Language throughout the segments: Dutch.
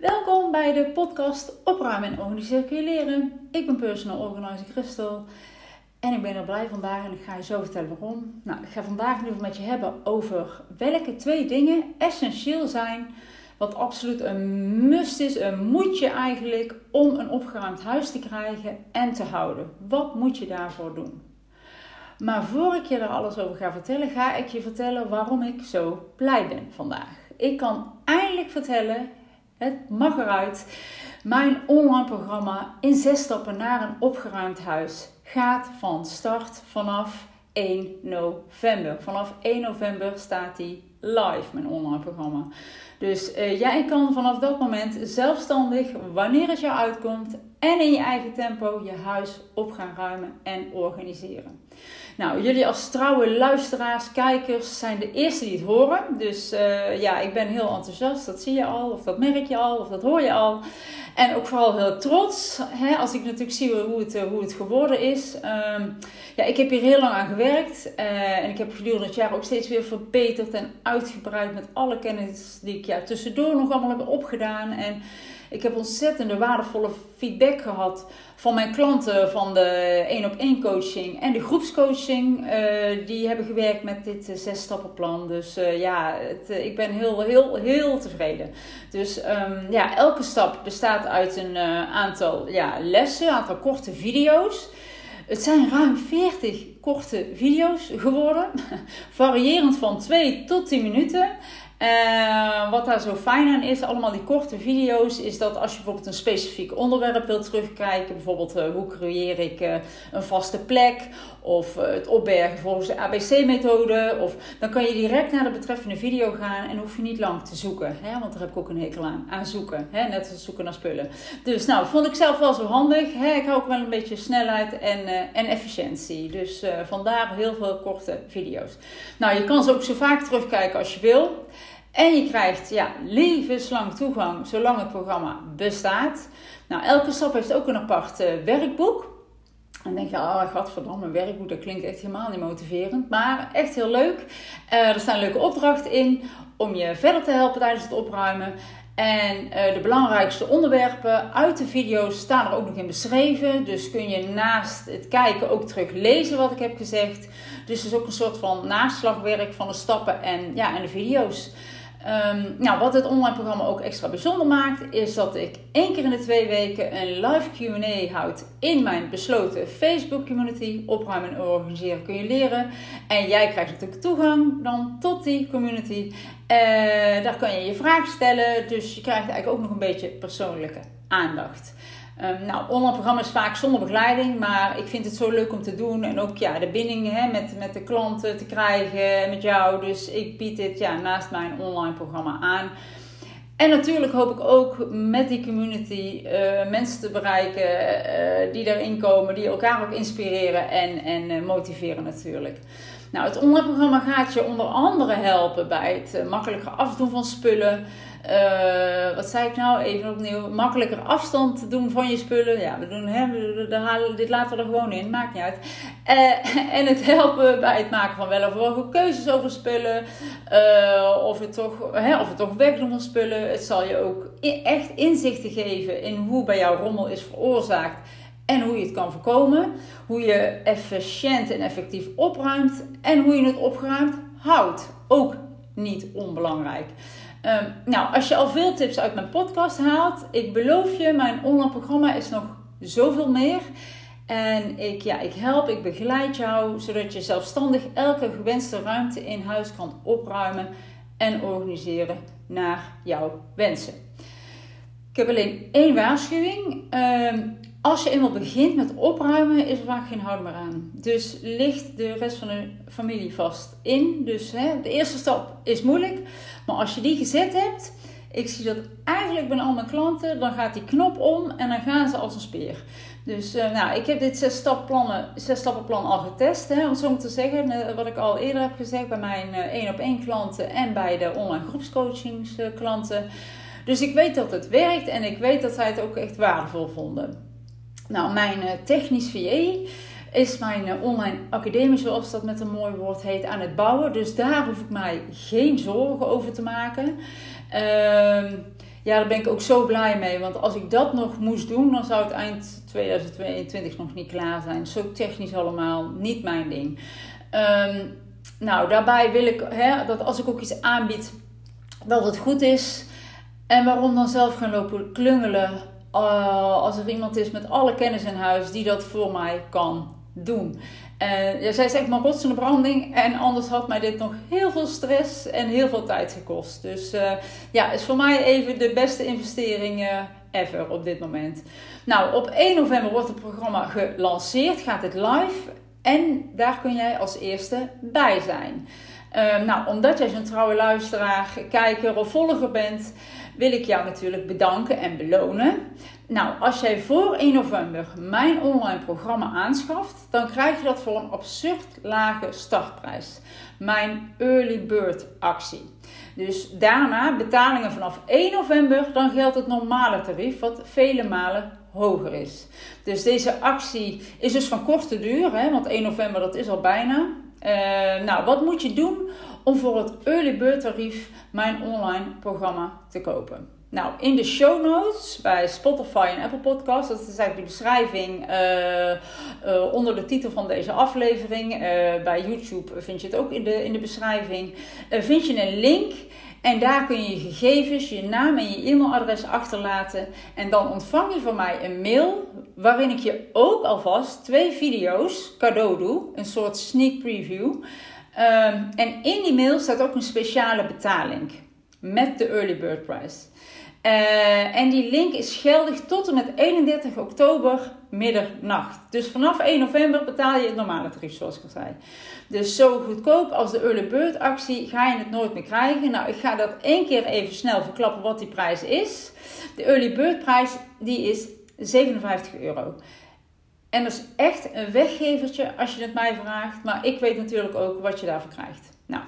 Welkom bij de podcast Opruimen en Organiseren. Ik ben personal organizer Christel en ik ben er blij vandaag en ik ga je zo vertellen waarom. Nou, ik ga vandaag nu met je hebben over welke twee dingen essentieel zijn, wat absoluut een must is, een moetje eigenlijk, om een opgeruimd huis te krijgen en te houden. Wat moet je daarvoor doen? Maar voor ik je er alles over ga vertellen, ga ik je vertellen waarom ik zo blij ben vandaag. Ik kan eindelijk vertellen, het mag eruit, mijn online programma in zes stappen naar een opgeruimd huis gaat van start vanaf 1 november. Vanaf 1 november staat die live, mijn online programma. Dus uh, jij kan vanaf dat moment zelfstandig, wanneer het jou uitkomt en in je eigen tempo, je huis op gaan ruimen en organiseren. Nou, jullie als trouwe luisteraars, kijkers zijn de eerste die het horen. Dus uh, ja, ik ben heel enthousiast. Dat zie je al, of dat merk je al, of dat hoor je al. En ook vooral heel trots, hè, als ik natuurlijk zie hoe het, eh, hoe het geworden is. Um, ja, ik heb hier heel lang aan gewerkt. Uh, en ik heb gedurende het jaar ook steeds weer verbeterd en uitgebreid met alle kennis die ik ja, tussendoor nog allemaal heb opgedaan. En ik heb ontzettende waardevolle feedback gehad van mijn klanten van de één op één coaching en de groepscoaching. Uh, die hebben gewerkt met dit uh, zes stappenplan. Dus uh, ja, het, ik ben heel, heel, heel tevreden. Dus um, ja, elke stap bestaat uit een aantal ja, lessen, een aantal korte video's. Het zijn ruim 40 korte video's geworden, variërend van 2 tot 10 minuten. Uh, wat daar zo fijn aan is, allemaal die korte video's, is dat als je bijvoorbeeld een specifiek onderwerp wilt terugkijken, bijvoorbeeld uh, hoe creëer ik uh, een vaste plek of het opbergen volgens de ABC-methode, of dan kan je direct naar de betreffende video gaan en hoef je niet lang te zoeken, hè? want daar heb ik ook een hekel aan, aan zoeken, hè? net als zoeken naar spullen. Dus nou, vond ik zelf wel zo handig. Hè? Ik hou ook wel een beetje snelheid en, en efficiëntie, dus vandaar heel veel korte video's. Nou, je kan ze ook zo vaak terugkijken als je wil. En je krijgt ja, levenslang toegang zolang het programma bestaat. Nou, elke stap heeft ook een apart uh, werkboek. En denk je, oh godverdamme, een werkboek, dat klinkt echt helemaal niet motiverend. Maar echt heel leuk. Uh, er staan leuke opdrachten in om je verder te helpen tijdens het opruimen. En uh, de belangrijkste onderwerpen uit de video's staan er ook nog in beschreven. Dus kun je naast het kijken ook terug lezen wat ik heb gezegd. Dus het is ook een soort van naslagwerk van de stappen en, ja, en de video's. Um, nou, wat het online programma ook extra bijzonder maakt, is dat ik één keer in de twee weken een live QA houd in mijn besloten Facebook community. Opruimen en organiseren kun je leren. En jij krijgt natuurlijk toegang dan tot die community. Uh, daar kan je je vragen stellen, dus je krijgt eigenlijk ook nog een beetje persoonlijke aandacht. Um, nou, online programma is vaak zonder begeleiding, maar ik vind het zo leuk om te doen. En ook ja, de binding hè, met, met de klanten te krijgen, met jou. Dus ik bied dit ja, naast mijn online programma aan. En natuurlijk hoop ik ook met die community uh, mensen te bereiken uh, die erin komen, die elkaar ook inspireren en, en uh, motiveren natuurlijk. Nou, het online programma gaat je onder andere helpen bij het makkelijker afdoen van spullen. Uh, wat zei ik nou? Even opnieuw. Makkelijker afstand doen van je spullen. Ja, we doen, hè, we, halen, dit laten we er gewoon in. Maakt niet uit. Uh, en het helpen bij het maken van wel of welke keuzes over spullen. Uh, of, het toch, hè, of het toch wegdoen van spullen. Het zal je ook echt inzichten geven in hoe bij jou rommel is veroorzaakt. En hoe je het kan voorkomen. Hoe je efficiënt en effectief opruimt. En hoe je het opgeruimd houdt. Ook niet onbelangrijk. Um, nou, als je al veel tips uit mijn podcast haalt, ik beloof je, mijn online programma is nog zoveel meer. En ik, ja, ik help, ik begeleid jou, zodat je zelfstandig elke gewenste ruimte in huis kan opruimen en organiseren naar jouw wensen. Ik heb alleen één waarschuwing. Um, als je eenmaal begint met opruimen, is er vaak geen houden meer aan. Dus ligt de rest van de familie vast in. Dus hè, de eerste stap is moeilijk. Maar als je die gezet hebt, ik zie dat eigenlijk bij al mijn klanten, dan gaat die knop om en dan gaan ze als een speer. Dus uh, nou, ik heb dit zes, stapplannen, zes stappenplan al getest, hè, om zo te zeggen. Wat ik al eerder heb gezegd bij mijn eh, één op één klanten en bij de online groepscoachings klanten. Dus ik weet dat het werkt en ik weet dat zij het ook echt waardevol vonden. Nou, mijn uh, technisch VA is mijn uh, online academie, zoals dat met een mooi woord heet, aan het bouwen. Dus daar hoef ik mij geen zorgen over te maken. Uh, ja, daar ben ik ook zo blij mee. Want als ik dat nog moest doen, dan zou het eind 2022 nog niet klaar zijn. Zo technisch allemaal, niet mijn ding. Ehm, nou, daarbij wil ik hè, dat als ik ook iets aanbied, dat het goed is. En waarom dan zelf gaan lopen klungelen uh, als er iemand is met alle kennis in huis die dat voor mij kan doen. En ja, zij is echt maar rotsende branding. En anders had mij dit nog heel veel stress en heel veel tijd gekost. Dus uh, ja, is voor mij even de beste investering uh, ever op dit moment. Nou, op 1 november wordt het programma gelanceerd. Gaat het live. En daar kun jij als eerste bij zijn. Uh, nou, omdat jij zo'n trouwe luisteraar, kijker of volger bent, wil ik jou natuurlijk bedanken en belonen. Nou, als jij voor 1 november mijn online programma aanschaft, dan krijg je dat voor een absurd lage startprijs. Mijn early bird actie. Dus daarna betalingen vanaf 1 november, dan geldt het normale tarief, wat vele malen hoger is. Dus deze actie is dus van korte duur, hè, want 1 november dat is al bijna. Uh, nou, wat moet je doen om voor het early bird tarief mijn online programma te kopen? Nou, in de show notes bij Spotify en Apple Podcasts, dat is eigenlijk de beschrijving uh, uh, onder de titel van deze aflevering. Bij YouTube vind je het ook in de, in de beschrijving. vind je een link en daar kun je je gegevens, je naam en je e-mailadres achterlaten. En dan ontvang je van mij een mail waarin ik je ook alvast twee video's cadeau doe, een soort sneak preview. Um, en in die mail staat ook een speciale betaling met de early bird price. Uh, en die link is geldig tot en met 31 oktober middernacht. Dus vanaf 1 november betaal je het normale tarief, zoals ik al zei. Dus zo goedkoop als de early bird actie ga je het nooit meer krijgen. Nou, ik ga dat één keer even snel verklappen wat die prijs is. De early bird prijs die is 57 euro. En dat is echt een weggevertje als je het mij vraagt. Maar ik weet natuurlijk ook wat je daarvoor krijgt. Nou,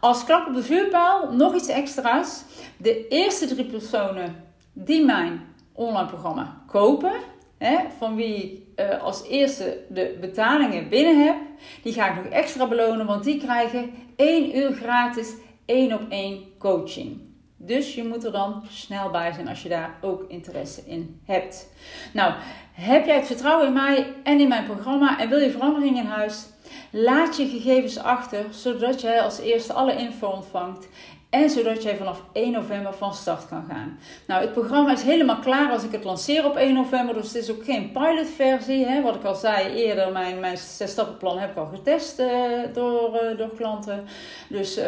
als klap op de vuurpaal nog iets extra's. De eerste drie personen die mijn online programma kopen, hè, van wie uh, als eerste de betalingen binnen heb, die ga ik nog extra belonen, want die krijgen 1 uur gratis 1 op 1 coaching. Dus je moet er dan snel bij zijn als je daar ook interesse in hebt. Nou, heb jij het vertrouwen in mij en in mijn programma en wil je verandering in huis? Laat je gegevens achter, zodat jij als eerste alle info ontvangt en zodat jij vanaf 1 november van start kan gaan. Nou, het programma is helemaal klaar als ik het lanceer op 1 november. Dus het is ook geen pilotversie. Hè. Wat ik al zei eerder, mijn, mijn zes stappenplan heb ik al getest uh, door, uh, door klanten. Dus uh,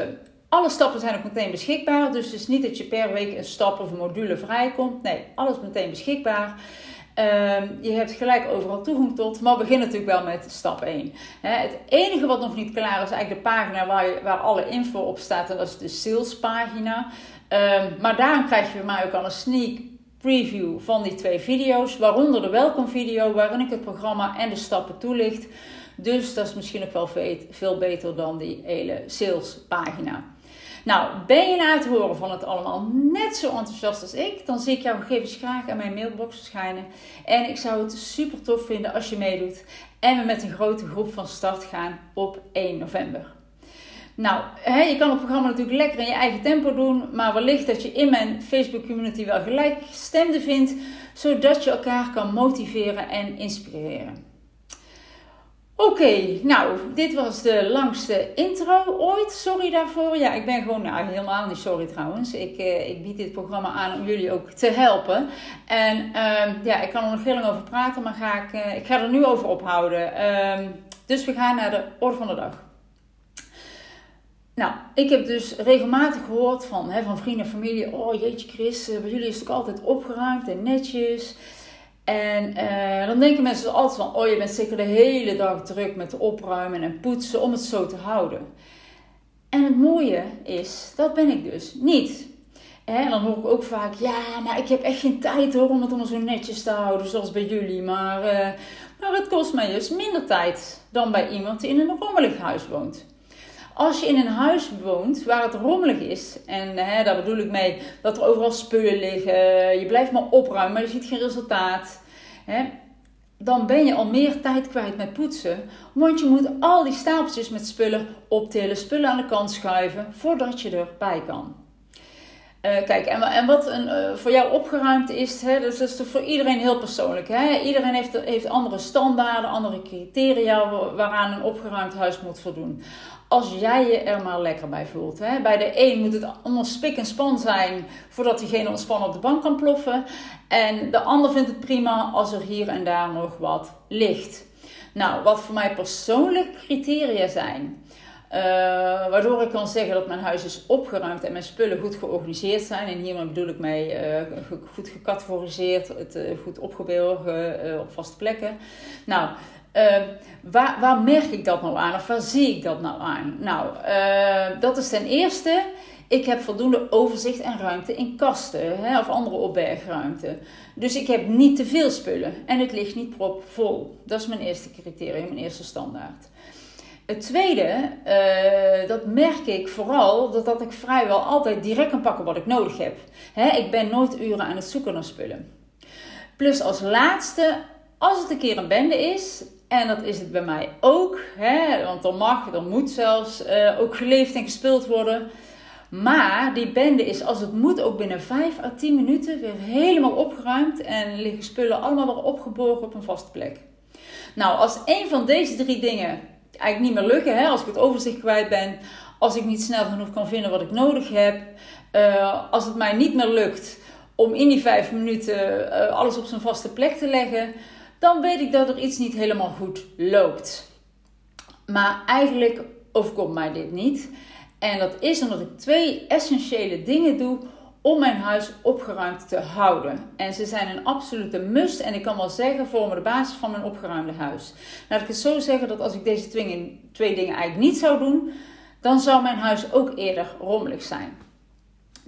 alle stappen zijn ook meteen beschikbaar. Dus het is niet dat je per week een stap of een module vrijkomt. Nee, alles meteen beschikbaar. Uh, je hebt gelijk overal toegang tot, maar begin natuurlijk wel met stap 1. het enige wat nog niet klaar is, eigenlijk de pagina waar, je, waar alle info op staat. Dat is de salespagina. Uh, maar daarom krijg je bij mij ook al een sneak preview van die twee video's. Waaronder de welkom video, waarin ik het programma en de stappen toelicht. Dus dat is misschien ook wel veel beter dan die hele salespagina. Nou, ben je na het horen van het allemaal net zo enthousiast als ik, dan zie ik jouw gegevens graag aan mijn mailbox verschijnen. En ik zou het super tof vinden als je meedoet en we met een grote groep van start gaan op 1 november. Nou, je kan het programma natuurlijk lekker in je eigen tempo doen, maar wellicht dat je in mijn Facebook community wel gelijkgestemde vindt, zodat je elkaar kan motiveren en inspireren. Oké, nou, dit was de langste intro ooit. Sorry daarvoor. Ja, ik ben gewoon, nou, helemaal niet sorry trouwens. Ik, eh, ik bied dit programma aan om jullie ook te helpen. En uh, ja, ik kan er nog heel lang over praten, maar ga ik, uh, ik ga er nu over ophouden. Uh, dus we gaan naar de orde van de dag. Nou, ik heb dus regelmatig gehoord van, hè, van vrienden en familie: Oh jeetje, Chris, eh, bij jullie is het ook altijd opgeruimd en netjes. En uh, dan denken mensen altijd van, oh je bent zeker de hele dag druk met opruimen en poetsen om het zo te houden. En het mooie is, dat ben ik dus niet. En dan hoor ik ook vaak, ja, maar ik heb echt geen tijd hoor om het allemaal zo netjes te houden zoals bij jullie. Maar, uh, maar het kost mij dus minder tijd dan bij iemand die in een rommelig huis woont. Als je in een huis woont waar het rommelig is, en hè, daar bedoel ik mee dat er overal spullen liggen, je blijft maar opruimen, maar je ziet geen resultaat, hè, dan ben je al meer tijd kwijt met poetsen. Want je moet al die stapeltjes met spullen optillen, spullen aan de kant schuiven voordat je erbij kan. Uh, kijk, en, en wat een, uh, voor jou opgeruimd is, hè, dat is voor iedereen heel persoonlijk. Hè? Iedereen heeft, heeft andere standaarden, andere criteria waaraan een opgeruimd huis moet voldoen. Als jij je er maar lekker bij voelt. Hè? Bij de een moet het allemaal spik en span zijn voordat diegene ontspannen op de bank kan ploffen. En de ander vindt het prima als er hier en daar nog wat ligt. Nou, wat voor mij persoonlijk criteria zijn. Uh, waardoor ik kan zeggen dat mijn huis is opgeruimd en mijn spullen goed georganiseerd zijn. En hiermee bedoel ik mij uh, goed gecategoriseerd, het, uh, goed opgeborgen op vaste plekken. Nou, waar, waar, merk ik dat nou aan of waar zie ik dat nou aan? Nou, dat is ten eerste, ik heb voldoende overzicht en ruimte in kasten hè, of andere opbergruimte. Dus ik heb niet te veel spullen en het ligt niet propvol. Dat is mijn eerste criterium, mijn eerste standaard. Het tweede, uh, dat merk ik vooral, dat, dat ik vrijwel altijd direct kan pakken wat ik nodig heb. ik ben nooit uren aan het zoeken naar spullen. Plus als laatste, als het een keer een bende is, en dat is het bij mij ook, want dan mag, dan moet zelfs uh, ook geleefd en gespeeld worden. Maar die bende is als het moet ook binnen 5 à 10 minuten weer helemaal opgeruimd en liggen spullen allemaal weer opgeborgen op een vaste plek. Nou, als een van deze drie dingen eigenlijk niet meer lukken. Hè? Als ik het overzicht kwijt ben, als ik niet snel genoeg kan vinden wat ik nodig heb, uh, als het mij niet meer lukt om in die vijf minuten uh, alles op zijn vaste plek te leggen, dan weet ik dat er iets niet helemaal goed loopt. Maar eigenlijk overkomt mij dit niet. En dat is omdat ik twee essentiële dingen doe om mijn huis opgeruimd te houden. En ze zijn een absolute must en ik kan wel zeggen vormen de basis van mijn opgeruimde huis. Laat ik het zo zeggen dat als ik deze twee dingen eigenlijk niet zou doen, dan zou mijn huis ook eerder rommelig zijn.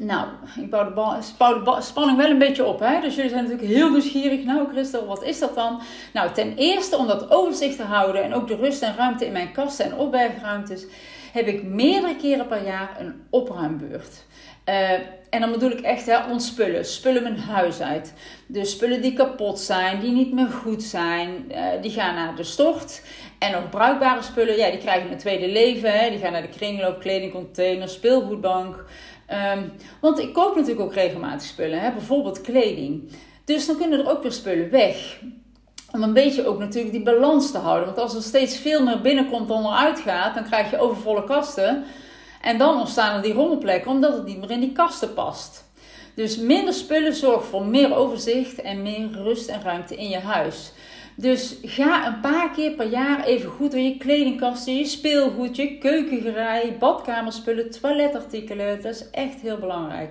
Nou, ik bouw de, spanning wel een beetje op. Hè? Dus jullie zijn natuurlijk heel nieuwsgierig. Nou, Christel, wat is dat dan? Nou, ten eerste om dat overzicht te houden en ook de rust en ruimte in mijn kasten en opbergruimtes, heb ik meerdere keren per jaar een opruimbeurt. Uh, en dan bedoel ik echt hè, ontspullen. Spullen mijn huis uit. Dus spullen die kapot zijn, die niet meer goed zijn, uh, die gaan naar de stort. En nog bruikbare spullen, ja, die krijgen een tweede leven. Hè. Die gaan naar de kringloop, kledingcontainer, speelgoedbank. Um, want ik koop natuurlijk ook regelmatig spullen, hè. bijvoorbeeld kleding. Dus dan kunnen er ook weer spullen weg. Om een beetje ook natuurlijk die balans te houden. Want als er steeds veel meer binnenkomt dan eruit gaat, dan krijg je overvolle kasten. En dan ontstaan er die rommelplekken omdat het niet meer in die kasten past. Dus minder spullen zorgt voor meer overzicht en meer rust en ruimte in je huis. Dus ga een paar keer per jaar even goed door je kledingkasten, je speelgoed, je keukengerei, badkamerspullen, toiletartikelen. Dat is echt heel belangrijk.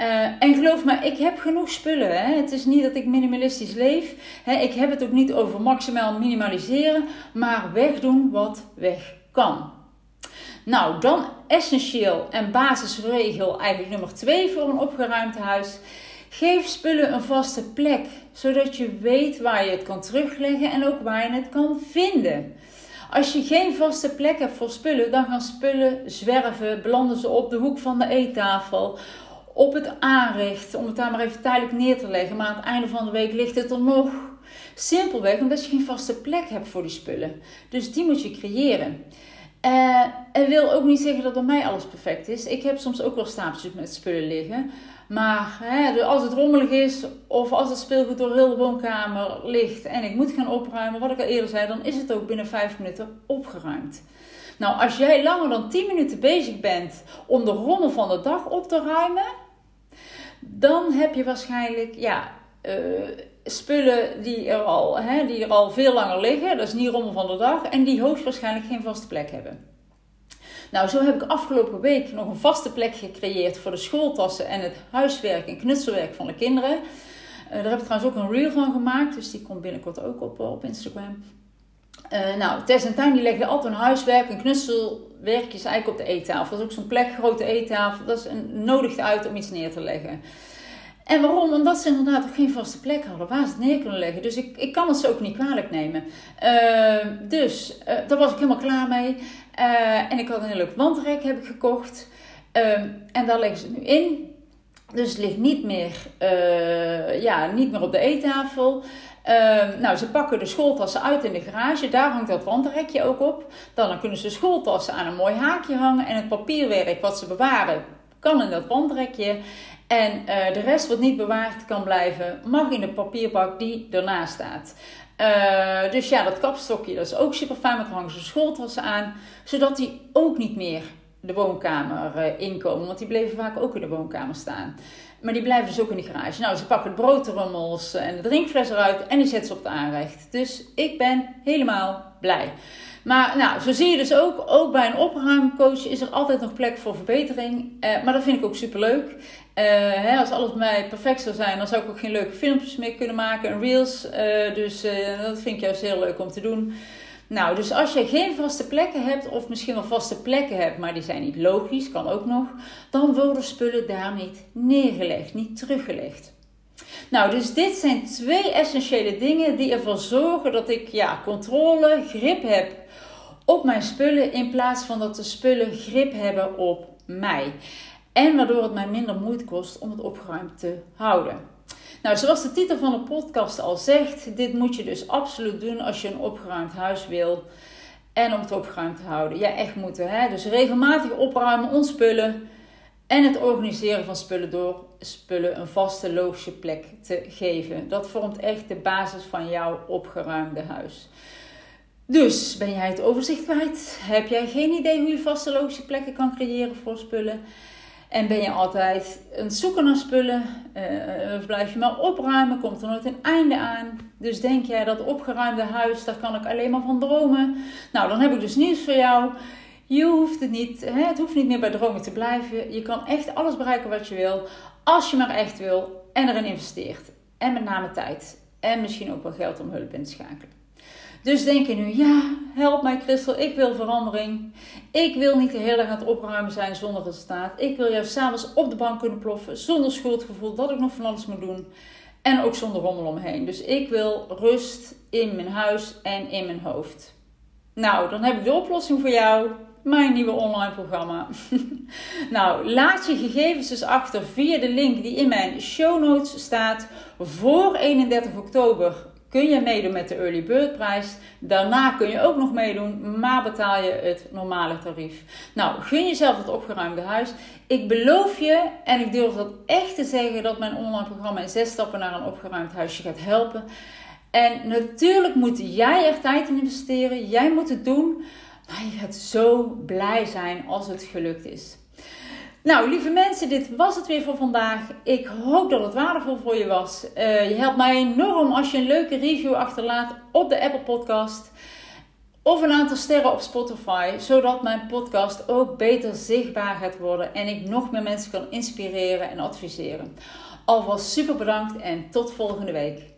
Uh, en geloof me, ik heb genoeg spullen. Hè? Het is niet dat ik minimalistisch leef. Hè? Ik heb het ook niet over maximaal minimaliseren, maar wegdoen wat weg kan. Nou, dan essentieel en basisregel eigenlijk nummer 2 voor een opgeruimd huis. Geef spullen een vaste plek, zodat je weet waar je het kan terugleggen en ook waar je het kan vinden. Als je geen vaste plek hebt voor spullen, dan gaan spullen zwerven, belanden ze op de hoek van de eettafel, op het aanrecht, om het daar maar even tijdelijk neer te leggen. Maar aan het einde van de week ligt het er nog. Simpelweg omdat je geen vaste plek hebt voor die spullen. Dus die moet je creëren. Uh, en wil ook niet zeggen dat bij mij alles perfect is. Ik heb soms ook wel stapeltjes met spullen liggen. Maar hè, als het rommelig is of als het speelgoed door heel de woonkamer ligt en ik moet gaan opruimen, wat ik al eerder zei, dan is het ook binnen 5 minuten opgeruimd. Nou, als jij langer dan 10 minuten bezig bent om de rommel van de dag op te ruimen, dan heb je waarschijnlijk ja, uh, spullen die er, al, hè, die er al veel langer liggen. Dat is niet rommel van de dag. En die hoogstwaarschijnlijk geen vaste plek hebben. Nou, zo heb ik afgelopen week nog een vaste plek gecreëerd voor de schooltassen en het huiswerk en knutselwerk van de kinderen. Uh, daar heb ik trouwens ook een reel van gemaakt, dus die komt binnenkort ook op, eh, op Instagram. Uh, nou, Tess en Tuin die legden altijd een huiswerk en knutselwerkjes eigenlijk op de eettafel. Dat is ook zo'n plek, grote eettafel. Dat is een, nodigt uit om iets neer te leggen. En waarom? Omdat ze inderdaad geen vaste plek hadden waar ze het neer kunnen leggen. Dus ik, ik kan het ze ook niet kwalijk nemen. Uh, dus uh, daar was ik helemaal klaar mee. Uh, en ik had een heel leuk wandrek heb ik gekocht. Ehm, en daar leggen ze het nu in. Dus het ligt niet meer, ja, niet meer op de eettafel. Ehm, nou, ze pakken de schooltassen uit in de garage. Daar hangt dat wandrekje ook op. Dan, dan kunnen ze schooltassen aan een mooi haakje hangen. En het papierwerk wat ze bewaren kan in dat wandrekje. En uh, de rest wat niet bewaard kan blijven, mag in de papierbak die ernaast staat. Uh, dus ja, dat kapstokje dat is ook super fijn, want hangen ze schooltassen aan. Zodat die ook niet meer de woonkamer uh, inkomen. Want die bleven vaak ook in de woonkamer staan. Maar die blijven dus ook in de garage. Nou, ze pakken de broodtrommels en de drinkfles eruit en die zetten ze op de aanrecht. Dus ik ben helemaal blij. Maar nou, zo zie je dus ook, ook bij een opruimcoach is er altijd nog plek voor verbetering. Uh, maar dat vind ik ook super leuk. Uh, hè, als alles mij perfect zou zijn, dan zou ik ook geen leuke filmpjes meer kunnen maken en reels. Uh, dus dat vind ik juist heel leuk om te doen. Nou, dus als je geen vaste plekken hebt, of misschien wel vaste plekken hebt, maar die zijn niet logisch, kan ook nog, dan worden spullen daar niet neergelegd, niet teruggelegd. Nou, dus dit zijn twee essentiële dingen die ervoor zorgen dat ik ja, controle, grip heb op mijn spullen in plaats van dat de spullen grip hebben op mij. En waardoor het mij minder moeite kost om het opgeruimd te houden. Nou, zoals de titel van de podcast al zegt, dit moet je dus absoluut doen als je een opgeruimd huis wil. En om het opgeruimd te houden. Ja, echt moeten. Hè? Dus regelmatig opruimen, ontspullen. En het organiseren van spullen door spullen een vaste logische plek te geven. Dat vormt echt de basis van jouw opgeruimde huis. Dus ben jij het overzicht kwijt? Heb jij geen idee hoe je vaste logische plekken kan creëren voor spullen? En ben je altijd een zoeken naar spullen? Uh, blijf je maar opruimen? Komt er nooit een einde aan? Dus denk jij dat opgeruimde huis, daar kan ik alleen maar van dromen? Nou, dan heb ik dus nieuws voor jou. Je hoeft het niet, hè? het hoeft niet meer bij dromen te blijven. Je kan echt alles bereiken wat je wil, als je maar echt wil en erin investeert. En met name tijd. En misschien ook wel geld om hulp in te schakelen. Dus denk je nu, ja, help mij Christel, ik wil verandering. Ik wil niet de hele dag aan het opruimen zijn zonder resultaat. Ik wil juist s'avonds op de bank kunnen ploffen, zonder schuldgevoel dat ik nog van alles moet doen. En ook zonder rommel omheen. Dus ik wil rust in mijn huis en in mijn hoofd. Nou, dan heb ik de oplossing voor jou. Mijn nieuwe online programma. nou, laat je gegevens dus achter via de link die in mijn show notes staat voor 31 oktober kun je meedoen met de early bird prijs. Daarna kun je ook nog meedoen, maar betaal je het normale tarief. Nou, gun jezelf het opgeruimde huis. Ik beloof je, en ik durf dat echt te zeggen, dat mijn online programma in zes stappen naar een opgeruimd huisje gaat helpen. En natuurlijk moet jij er tijd in investeren. Jij moet het doen. Maar je gaat zo blij zijn als het gelukt is. Nou, lieve mensen, dit was het weer voor vandaag. Ik hoop dat het waardevol voor je was. Uh, je helpt mij enorm als je een leuke review achterlaat op de Apple Podcast. Of een aantal sterren op Spotify, zodat mijn podcast ook beter zichtbaar gaat worden en ik nog meer mensen kan inspireren en adviseren. Alvast super bedankt en tot volgende week.